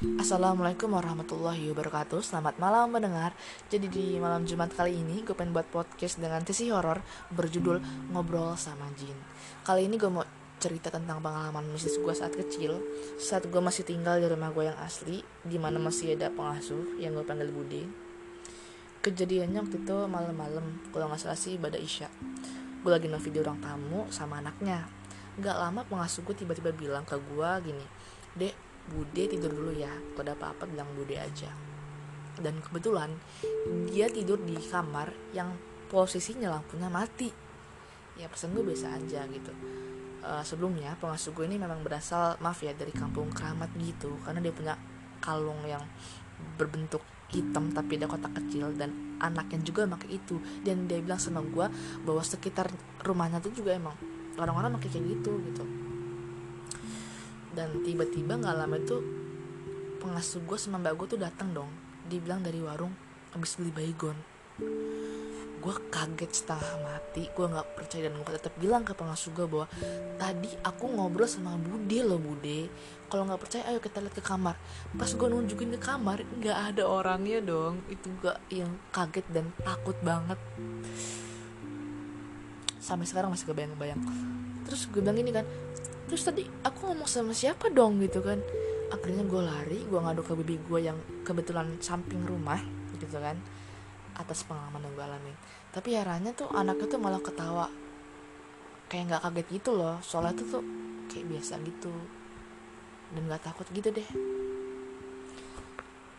Assalamualaikum warahmatullahi wabarakatuh. Selamat malam mendengar Jadi di malam Jumat kali ini Gue pengen buat podcast dengan sesi horor Berjudul Ngobrol sama Jin. Kali ini gue mau cerita tentang pengalaman mistis gue saat kecil. Saat gue masih tinggal di rumah gue yang asli Di mana masih ada pengasuh yang gue panggil Bude Kejadiannya waktu itu malam-malam Kalau gak salah sih ibadah Isya. Gue lagi nonton video orang tamu sama anaknya. Gak lama pengasuh gue tiba-tiba bilang ke gue gini Dek, Bude tidur dulu ya. Kalau ada apa-apa bilang Bude aja. Dan kebetulan dia tidur di kamar yang posisinya lampunya mati. Ya pesan gue biasa aja gitu. Uh, sebelumnya pengasuh gue ini memang berasal maaf ya dari kampung keramat gitu. Karena dia punya kalung yang berbentuk hitam tapi ada kotak kecil dan anaknya juga pakai itu. Dan dia bilang sama gue bahwa sekitar rumahnya tuh juga emang orang-orang pakai kayak gitu gitu dan tiba-tiba nggak lama itu pengasuh gue sama mbak gue tuh datang dong. Dibilang dari warung habis beli baygon. Gue kaget setengah mati. Gue nggak percaya dan gue tetap bilang ke pengasuh gue bahwa tadi aku ngobrol sama bude loh bude. Kalau nggak percaya ayo kita lihat ke kamar. Pas gue nunjukin ke kamar nggak ada orangnya dong. Itu gue yang kaget dan takut banget. Sampai sekarang masih kebayang-bayang. Terus gue bilang ini kan terus tadi aku ngomong sama siapa dong gitu kan? Akhirnya gue lari gue ngadu ke bibi gue yang kebetulan samping rumah gitu kan atas pengalaman yang gue alami tapi herannya tuh anaknya tuh malah ketawa. Kayak nggak kaget gitu loh soalnya tuh tuh kayak biasa gitu. Dan nggak takut gitu deh.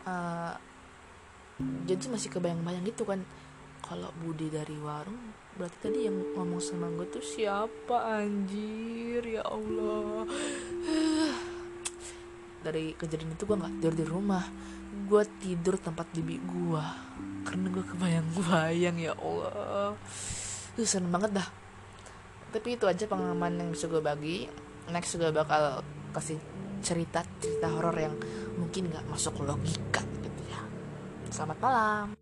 Uh, jadi masih kebayang-bayang gitu kan kalau Budi dari warung berarti tadi yang ngomong sama gue tuh siapa anjir? Ya Allah. Dari kejadian itu gue nggak tidur di rumah. Gue tidur tempat bibi gue karena gue kebayang-bayang ya Allah. Itu seneng banget dah. Tapi itu aja pengalaman yang bisa gue bagi. Next gue bakal kasih cerita cerita horor yang mungkin nggak masuk logika gitu ya. Selamat malam